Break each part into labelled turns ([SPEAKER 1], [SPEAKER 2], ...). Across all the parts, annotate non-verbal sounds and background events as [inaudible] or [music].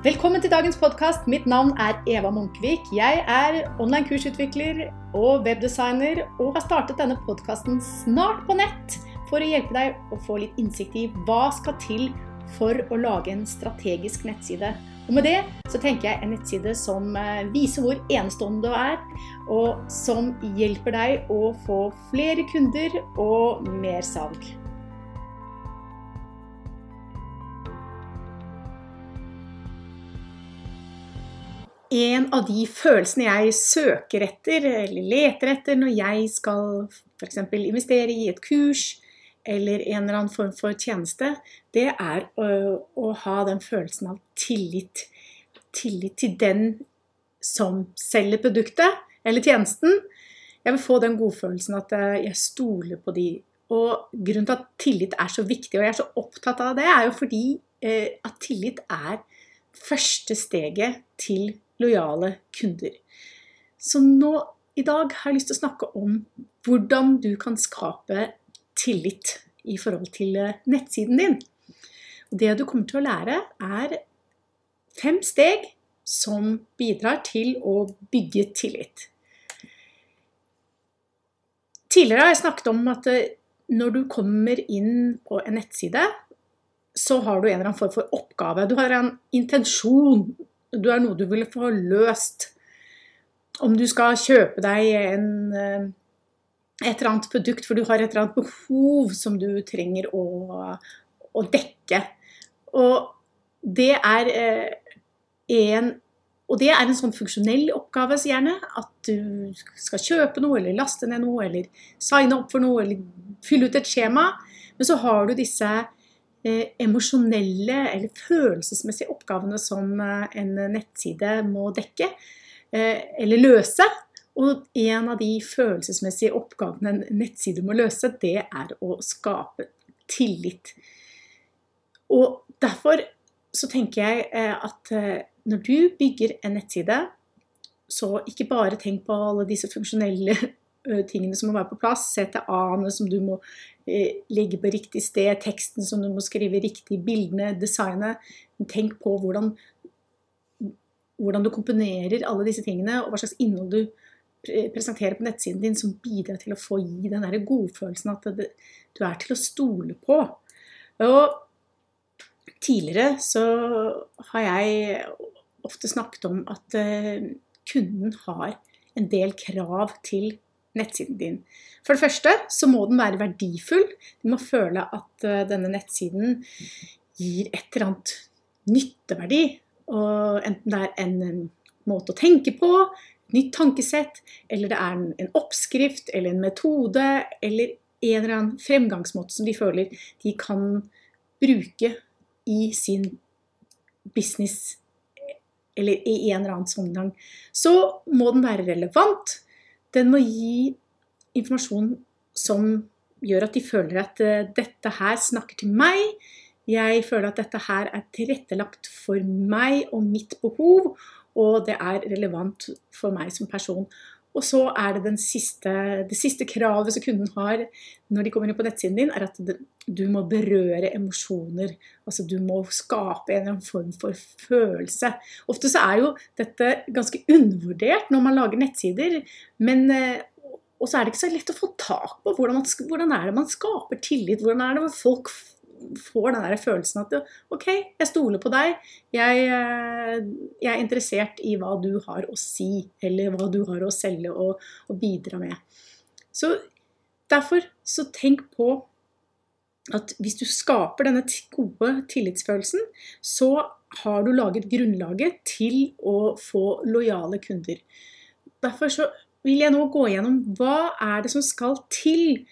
[SPEAKER 1] Velkommen til dagens podkast. Mitt navn er Eva Munkvik. Jeg er online kursutvikler og webdesigner og har startet denne podkasten snart på nett for å hjelpe deg å få litt innsikt i hva skal til for å lage en strategisk nettside. Og med det så tenker jeg en nettside som eh, viser hvor enestående du er, og som hjelper deg å få flere kunder og mer salg. En av de følelsene jeg søker etter eller leter etter når jeg skal f.eks. investere i et kurs eller en eller annen form for tjeneste, det er å, å ha den følelsen av tillit. Tillit til den som selger produktet eller tjenesten. Jeg vil få den godfølelsen at eh, jeg stoler på de. Og grunnen til at tillit er så viktig, og jeg er så opptatt av det, er jo fordi eh, at tillit er første steget til lojale kunder. Så nå i dag har jeg lyst til å snakke om hvordan du kan skape tillit i forhold til eh, nettsiden din. Det du kommer til å lære, er fem steg som bidrar til å bygge tillit. Tidligere har jeg snakket om at eh, når du kommer inn på en nettside, så har du en eller annen form for oppgave. Du har en intensjon du er noe du vil få løst. Om du skal kjøpe deg en, eh, et eller annet produkt, for du har et eller annet behov som du trenger å, å dekke. Og det er eh, en og det er en sånn funksjonell oppgave, så gjerne. At du skal kjøpe noe, eller laste ned noe, eller signe opp for noe, eller fylle ut et skjema. Men så har du disse Eh, emosjonelle eller følelsesmessige oppgavene som eh, en nettside må dekke eh, eller løse. Og en av de følelsesmessige oppgavene en nettside må løse, det er å skape tillit. Og derfor så tenker jeg at når du bygger en nettside, så ikke bare tenk på alle disse funksjonelle tingene som må være på plass, CTA-ene som du må eh, legge på riktig sted, teksten som du må skrive riktig, bildene, designet. Tenk på hvordan, hvordan du komponerer alle disse tingene, og hva slags innhold du presenterer på nettsiden din som bidrar til å få gi den der godfølelsen at det, du er til å stole på. Og tidligere så har jeg ofte snakket om at eh, kunden har en del krav til nettsiden din. For det første så må den være verdifull. Du må føle at uh, denne nettsiden gir et eller annet nytteverdi. Og enten det er en, måte å tenke på, et nytt tankesett, eller det er en, oppskrift eller en metode, eller en eller annen fremgangsmåte som de føler de kan bruke i sin business eller i en eller annen sammenheng, så må den være relevant. Den må gi informasjon som gjør at de føler at uh, dette her snakker til meg. Jeg føler at dette her er tilrettelagt for meg og mitt behov, og det er relevant for meg som person. Og så er det siste, det siste kravet som kunden har når de kommer inn på nettsiden din, er at du må berøre emosjoner. Altså du må skape en eller annen form for følelse. Ofte så er jo dette ganske undervurdert når man lager nettsider. Men, eh, og så er det ikke så lett å få tak på hvordan, man, hvordan er det man skaper tillit. Hvordan er det folk får den der følelsen at OK, jeg stoler på deg. Jeg, eh, jeg, er interessert i hva du har å si, eller hva du har å selge og, og bidra med. Så derfor så tenk på at hvis du skaper denne gode tillitsfølelsen, så har du laget grunnlaget til å få lojale kunder. Derfor så vil jeg nå gå gjennom hva er det som skal til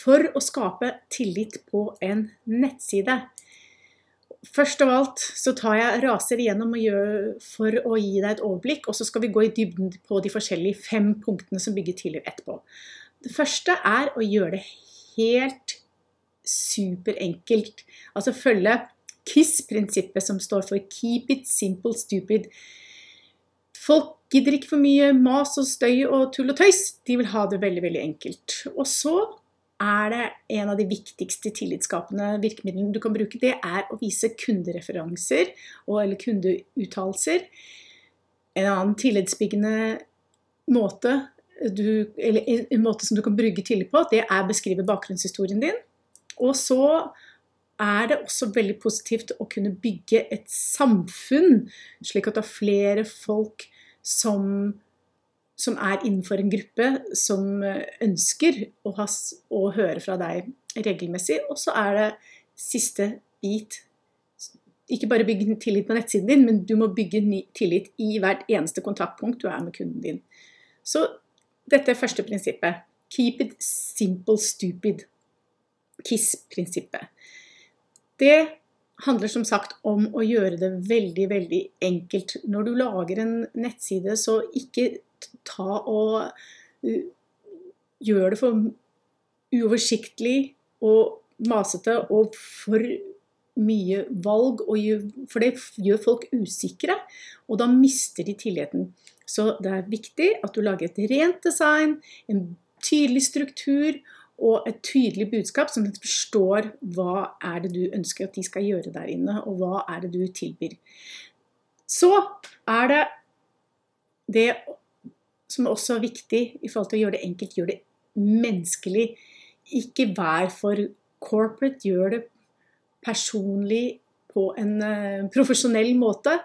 [SPEAKER 1] for å skape tillit på en nettside. Først av alt så tar jeg raser igjennom for å gi deg et overblikk, og så skal vi gå i dybden på de forskjellige fem punktene som bygger tillit etterpå. Det første er å gjøre det helt superenkelt. Altså følge KISS-prinsippet, som står for Keep it simple stupid. Folk gidder ikke for mye mas og støy og tull og tøys. De vil ha det veldig, veldig enkelt. Og så er det en av de viktigste tillitsskapende virkemidlene du kan bruke. Det er å vise kundereferanser og, eller kundeuttalelser. En annen tillitsbyggende måte, du, eller en måte som du kan brygge tillit på, det er å beskrive bakgrunnshistorien din. Og så er det også veldig positivt å kunne bygge et samfunn, slik at det er flere folk som som er innenfor en gruppe som eh, ønsker å, ha, å høre fra deg regelmessig. Og så er det siste bit ikke bare bygge tillit på nettsiden din, men du må bygge tillit i hvert eneste kontaktpunkt du er med kunden din. Så dette er første prinsippet. Keep it simple stupid. KISS-prinsippet. Det handler som sagt om å gjøre det veldig, veldig enkelt. Når du lager en nettside, så ikke ta og gjør det for uoversiktlig og masete og for mye valg, for det gjør folk usikre, og da mister de tilliten. Så det er viktig at du lager et rent design, en tydelig struktur og et tydelig budskap, som forstår hva er det du ønsker at de skal gjøre der inne, og hva er det du tilbyr. Så er det det som også er viktig i forhold til å gjøre det enkelt, gjøre det menneskelig. Ikke vær for corporate, gjør det personlig på en uh, profesjonell måte,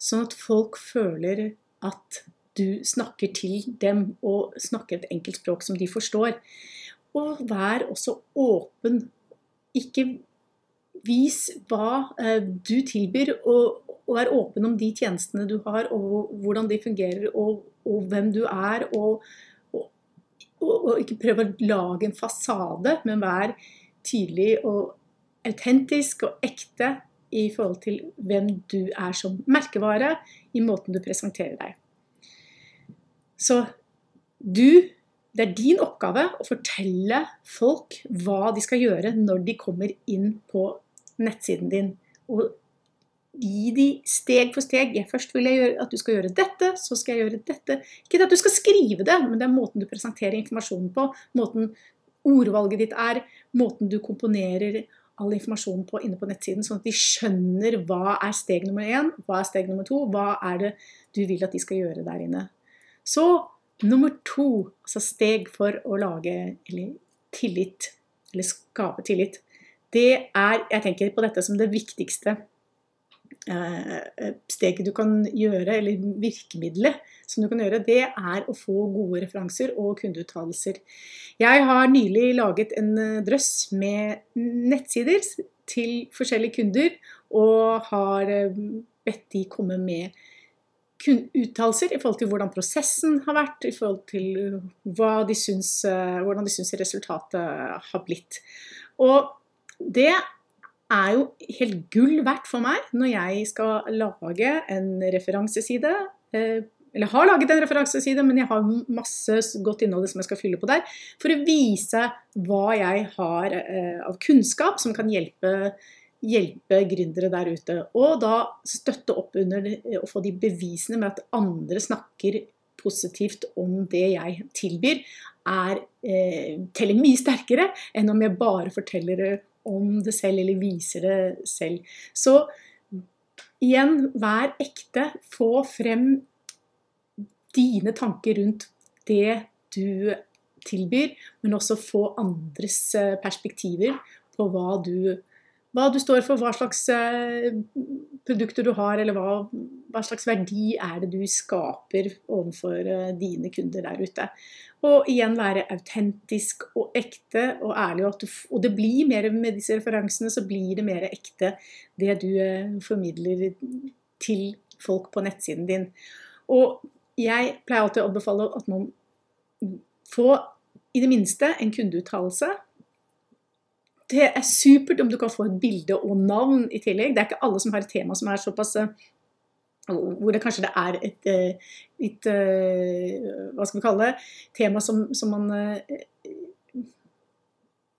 [SPEAKER 1] sånn at folk føler at du snakker til dem og snakker et enkelt språk som de forstår. Og vær også åpen. Ikke vis hva uh, du tilbyr, og, vær åpen om de tjenestene du har, og hvordan de fungerer, og og hvem du er, og, og, ikke prøve å lage en fasade, men vær tydelig og autentisk og ekte i forhold til hvem du er som merkevare, i måten du presenterer deg. Så du Det er din oppgave å fortelle folk hva de skal gjøre når de kommer inn på nettsiden din. Og gi de steg for steg. Jeg først vil jeg gjøre at du skal gjøre dette, så skal jeg gjøre dette. Ikke at du skal skrive det, men det er måten du presenterer informasjonen på. Måten ordvalget ditt er, måten du komponerer all informasjonen på inne på nettsiden, sånn at de skjønner hva er steg nummer én, hva er steg nummer to, hva er det du vil at de skal gjøre der inne. Så nummer to, altså steg for å lage eller tillit, eller skape tillit, det er Jeg tenker på dette som det viktigste Eh, steget du kan gjøre, eller virkemidlet som du kan gjøre, det er å få gode referanser og kundeuttalelser. Jeg har nylig laget en eh, drøss med nettsider til forskjellige kunder, og har eh, bedt de komme med uttalelser i forhold til hvordan prosessen har vært, i forhold til hva de syns, hvordan de syns resultatet har blitt. Og det er jo helt gull verdt for meg når jeg skal lage en referanseside. Eh, eller har laget en referanseside, men jeg har masse godt innhold som jeg skal fylle på der. For å vise hva jeg har eh, av kunnskap som kan hjelpe, hjelpe gründere der ute. Og da støtte opp under og få de bevisene med at andre snakker positivt om det jeg tilbyr, er, eh, teller mye sterkere enn om jeg bare forteller det om det selv, eller viser det selv. Så igjen, vær ekte. Få frem dine tanker rundt det du tilbyr, men også få andres eh, perspektiver på hva du, hva du står for, hva slags eh, produkter du har, eller hva, hva, slags verdi er det du skaper overfor eh, dine kunder der ute. Og igjen være autentisk og ekte og ærlig. Og, du, og, det blir mer med disse referansene, så blir det mer ekte det du eh, formidler til folk på nettsiden din. Og jeg pleier alltid å anbefale at man får i det minste en kundeuttalelse. Det er supert om du kan få et bilde og navn i tillegg. Det er ikke alle som har et tema som er såpass eh, hvor det kanskje det er et eh, litt eh, Hva skal vi kalle det? Tema som, som man eh,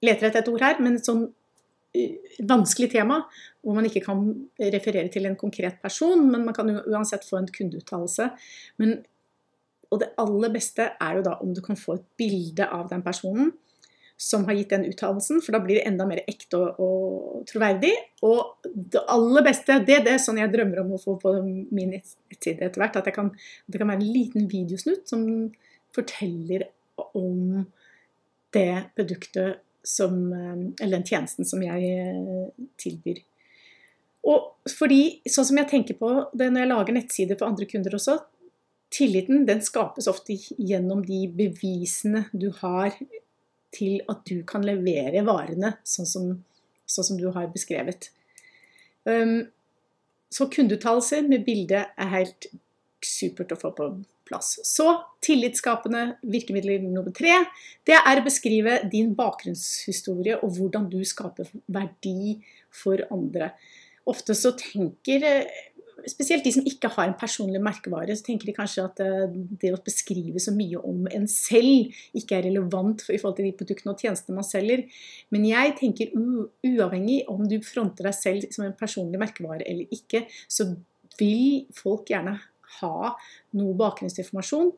[SPEAKER 1] leter etter et ord her, men et sånn vanskelig tema hvor man ikke kan referere til en konkret person, men man kan uansett få en kundeuttalelse. og det aller beste er jo da om du kan få et bilde av den personen. Som har gitt den uttalelsen, for da blir det enda mer ekte og, og troverdig. Og det aller beste, det, det er sånn jeg drømmer om å få på min nettside etter hvert, at kan, det kan være en liten videosnutt som forteller om det produktet som Eller den tjenesten som jeg eh, tilbyr. Og fordi, sånn som jeg tenker på det når jeg lager nettsider for andre kunder også, tilliten den skapes ofte gjennom de bevisene du har til at du kan levere varene sånn som, sånn som du har beskrevet. Um, så kundeuttalelser med bilde er helt supert å få på plass. Så tillitsskapende virkemidler nummer tre, det er å beskrive din bakgrunnshistorie og hvordan du skaper verdi for andre. Ofte så tenker spesielt de som ikke har en personlig merkevare, så tenker de kanskje at eh, det å beskrive så mye om en selv ikke er relevant i forhold til de produktene og tjenestene man selger. Men jeg tenker uavhengig om du fronter deg selv som en personlig merkevare eller ikke, så vil folk gjerne ha noe bakgrunnsinformasjon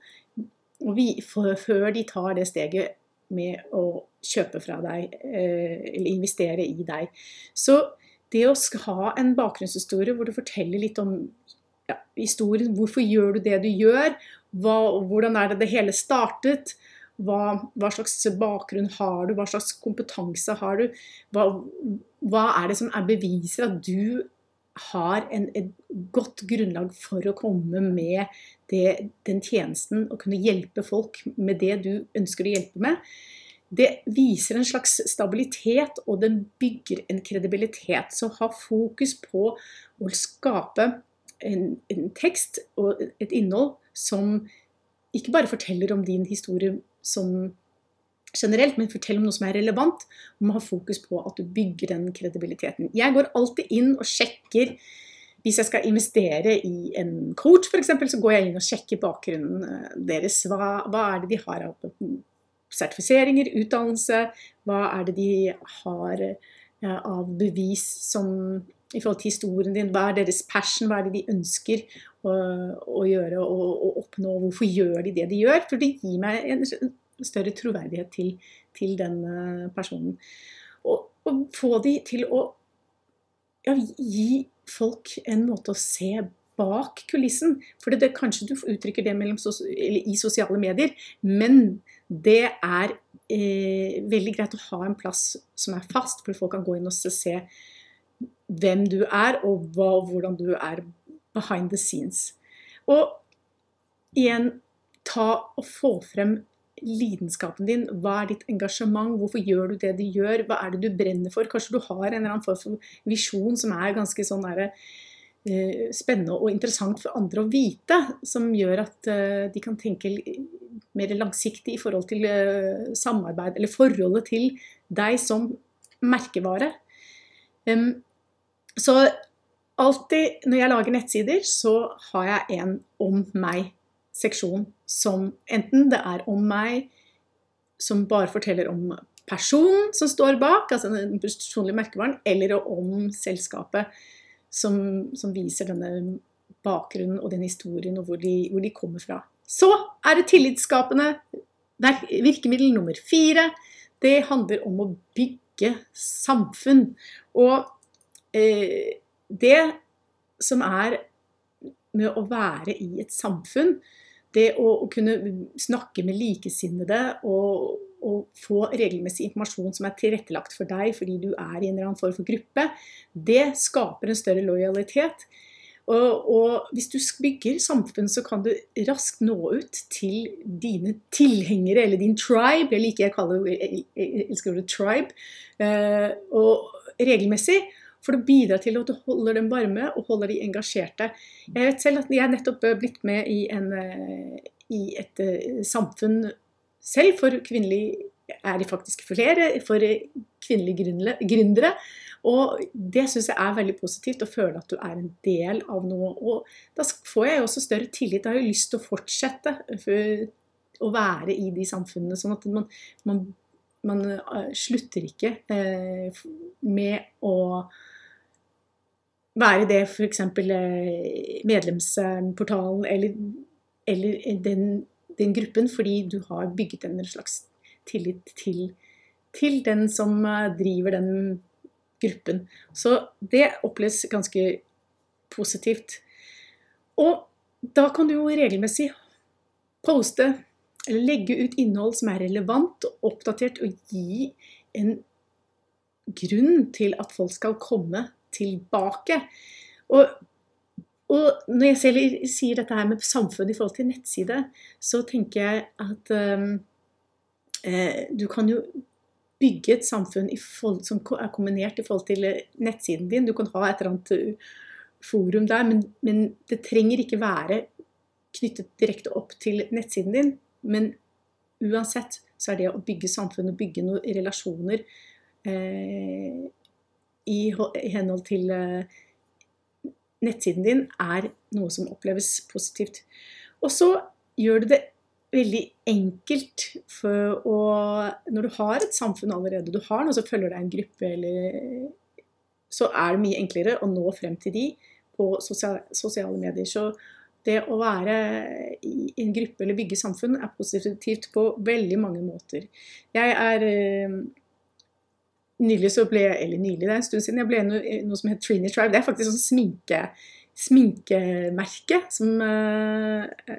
[SPEAKER 1] før de tar det steget med å kjøpe fra deg eh, eller investere i deg. Så det å ha en bakgrunnshistorie hvor du forteller litt om ja, historien, hvorfor gjør du det du gjør, hva, hvordan er det det hele startet, hva, hva, slags bakgrunn har du, hva slags kompetanse har du, hva, hva er det som er beviser at du har en, et godt grunnlag for å komme med det, den tjenesten og kunne hjelpe folk med det du ønsker å hjelpe med det viser en slags stabilitet, og den bygger en kredibilitet. Så ha fokus på å skape en, en, tekst og et innhold som ikke bare forteller om din historie som generelt, men forteller om noe som er relevant. Og må ha fokus på at du bygger den kredibiliteten. Jeg går alltid inn og sjekker hvis jeg skal investere i en coach, f.eks., så går jeg inn og sjekker bakgrunnen eh, deres. Hva, hva er det de har av sertifiseringer, utdannelse, hva er det de har av bevis som i forhold til historien din, hva er deres passion, hva er det de ønsker å, å gjøre og, og, oppnå, hvorfor gjør de det de gjør? For det gir meg en større troverdighet til, til den personen. Og, få de til å ja, gi folk en måte å se bak kulissen. For det, det, kanskje du uttrykker det mellom, i sosiale medier, men det er eh, veldig greit å ha en plass som er fast, hvor folk kan gå inn og se hvem du er, og hva, hvordan du er behind the scenes. Og igjen, ta og få frem lidenskapen din. Hva er ditt engasjement? Hvorfor gjør du det du gjør? Hva er det du brenner for? Kanskje du har en eller annen form for visjon som er ganske sånn der, eh, spennende og interessant for andre å vite, som gjør at eh, de kan tenke mer langsiktig i forhold til uh, samarbeid, eller forholdet til deg som merkevare. Så alltid når jeg lager nettsider, så har jeg en om meg-seksjon som enten det er om meg som bare forteller om personen som står bak, altså den personlige merkevaren, eller om selskapet som, som viser denne bakgrunnen og den historien og hvor de, hvor de kommer fra. Så er det tillitsskapende virkemiddel nummer fire. Det handler om å bygge samfunn. Og eh, det som er med å være i et samfunn, det å, å kunne snakke med likesinnede og, og, få regelmessig informasjon som er tilrettelagt for deg fordi du er i en eller annen form for gruppe, det skaper en større lojalitet. Og, og, hvis du bygger samfunn, så kan du raskt nå ut til dine tilhengere, eller din tribe. Jeg liker jeg kaller jeg elsker ordet tribe. Eh, og regelmessig. For det bidrar til at du holder dem varme og holder de engasjerte. Jeg vet selv at jeg nettopp blitt med i, en, eh, i et samfunn selv for kvinnelige er det faktisk flere for kvinnelige gründere. Og det syns jeg er veldig positivt, å føle at du er en del av noe. Og da får jeg også større tillit. Da har jeg lyst til å fortsette å være i de samfunnene. Sånn at man, man, man eh, slutter ikke eh, med å være det f.eks. Eh, medlemsportalen eller, eller den, den, gruppen, fordi du har bygget en slags tillit til til den som eh, driver den gruppen. Så det oppleves ganske positivt. Og da kan du jo regelmessig poste eller legge ut innhold som er relevant og oppdatert, og gi en grunn til at folk skal komme tilbake. Og, og når jeg selv sier dette her med samfunn i forhold til nettside, så tenker jeg at um, eh, du kan jo bygge et samfunn forhold, som er kombinert i forhold til nettsiden din. Du kan ha et eller annet uh, forum der, men, men det trenger ikke være knyttet direkte opp til nettsiden din. Men uansett så er det å bygge samfunn og bygge noen relasjoner eh, i, i, henhold til eh, nettsiden din, er noe som oppleves positivt. Og så gjør det det veldig enkelt for å Når du har et samfunn allerede, du har noe som følger deg en gruppe, eller, så er det mye enklere å nå frem til de på sosiale medier. Så det å være i en gruppe eller bygge samfunn er positivt på veldig mange måter. Jeg er eh, Nylig så ble Eller nylig, det er en stund siden. Jeg ble noe som heter Trini Tribe. Det er faktisk sånn sminke, sminkemerke som eh,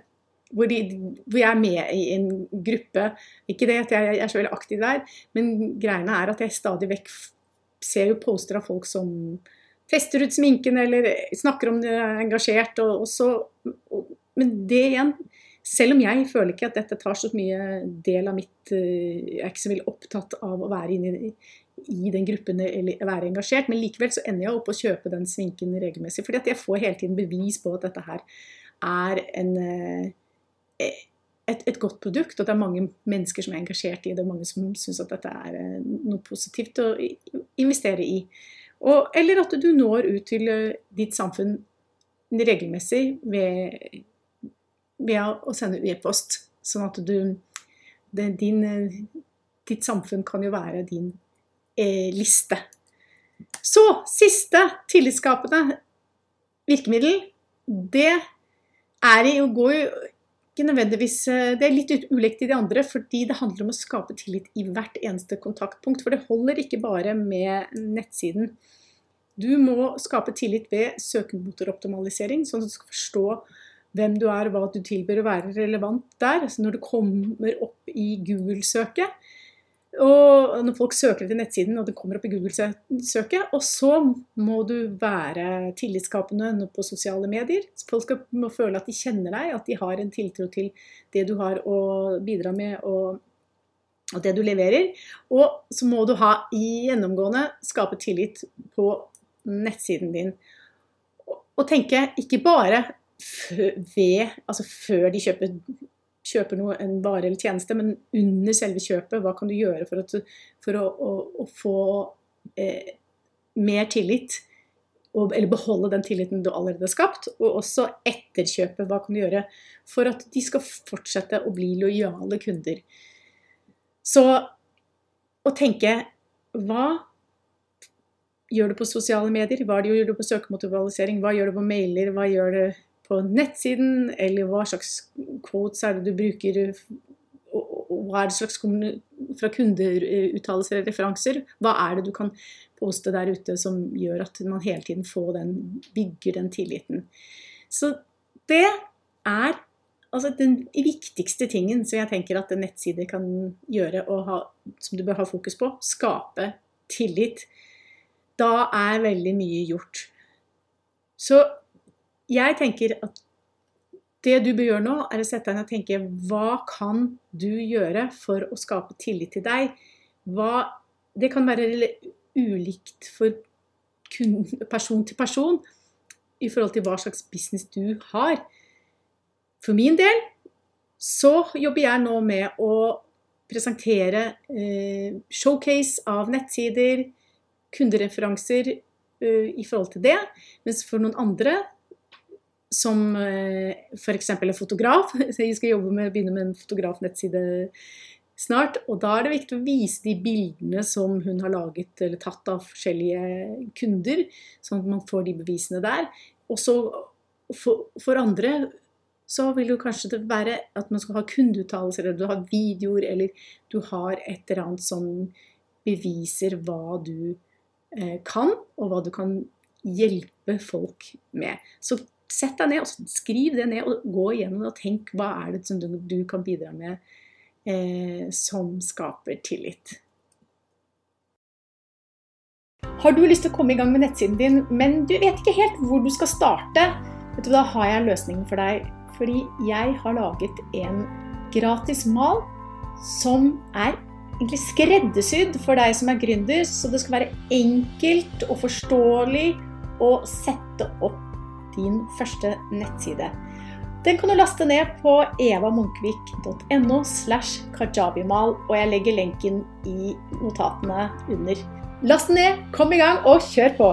[SPEAKER 1] hvor, de, hvor, jeg er med i en gruppe. Ikke det at jeg er så veldig aktiv der, men greiene er at jeg stadig vekk ser jo poster av folk som tester ut sminken eller snakker om det er engasjert. Og, og så, og, men det igjen Selv om jeg føler ikke at dette tar så mye del av mitt eh, Jeg er ikke så veldig opptatt av å være inne i, i den gruppen eller være engasjert, men likevel så ender jeg opp å kjøpe den sminken regelmessig. fordi at jeg får hele tiden bevis på at dette her er en, eh, et, et, godt produkt, og det er mange mennesker som er engasjert i det, og mange som syns at dette er eh, noe positivt å investere i. Og, eller at du når ut til eh, ditt samfunn regelmessig ved, ved å sende e-post. Sånn at du det, din, eh, Ditt samfunn kan jo være din eh, liste. Så siste tillitsskapende virkemiddel, det er jo, går jo ikke nødvendigvis eh, Det er litt ulikt i de andre, fordi det handler om å skape tillit i hvert eneste kontaktpunkt. For det holder ikke bare med nettsiden. Du må skape tillit ved søkemotoroptimalisering, sånn at du skal forstå hvem du er, hva du tilbyr, å være relevant der. Altså når du kommer opp i Google-søket, og når folk søker til nettsiden, og det kommer opp i Google-søket. Og så må du være tillitsskapende på sosiale medier. Folk må føle at de kjenner deg, at de har en tiltro til det du har å bidra med og, og det du leverer. Og så må du ha gjennomgående skape tillit på nettsiden din. Og tenke ikke bare ved, altså før de kjøper kjøper noe, en vare eller tjeneste, men under selve kjøpet, hva kan du gjøre for, at, for å, å, å, få eh, mer tillit? Og, eller beholde den tilliten du allerede har skapt. Og også etterkjøpet. hva kan du gjøre for at de skal fortsette å bli lojale kunder? Så å tenke hva gjør du på sosiale medier? Hva gjør du på søkemotivalisering? Hva gjør du på mailer? Hva gjør du på nettsiden, eller hva slags quotes er det du bruker, og hva er det slags fra kundeuttalelser eller referanser? Hva er det du kan poste der ute som gjør at man hele tiden får den, bygger den tilliten? Så det er altså den viktigste tingen som jeg tenker at en nettside kan gjøre, og ha, som du bør ha fokus på. Skape tillit. Da er veldig mye gjort. Så jeg tenker at det du bør gjøre nå, er å sette deg ned og tenke hva kan du gjøre for å skape tillit til deg? Hva, det kan være ulikt for person til person i forhold til hva slags business du har. For min del så jobber jeg nå med å presentere eh, showcase av nettsider, kundereferanser eh, i forhold til det. Mens for noen andre som eh, f.eks. en fotograf. Så [laughs] jeg skal jobbe med, begynne med en fotografnettside snart. Og da er det viktig å vise de bildene som hun har laget eller tatt av forskjellige kunder, sånn at man får de bevisene der. Og så for, for andre så vil jo kanskje det være at man skal ha kundeuttalelser, eller du har videoer, eller du har et eller annet sånn beviser hva du eh, kan, og hva du kan hjelpe folk med. Så sett deg ned og skriv det ned, og gå igjennom og tenk hva er det som du, du kan bidra med eh, som skaper tillit. Har du lyst til å komme i gang med nettsiden din, men du vet ikke helt hvor du skal starte? Vet du, Da har jeg en løsning for deg. Fordi jeg har laget en gratis mal som er egentlig skreddersydd for deg som er gründer, så det skal være enkelt og forståelig å sette opp din første nettside. Den kan du laste ned på evamunkvik.no slash kajabimal, og jeg legger lenken i notatene under. Last den ned, kom i gang og kjør på!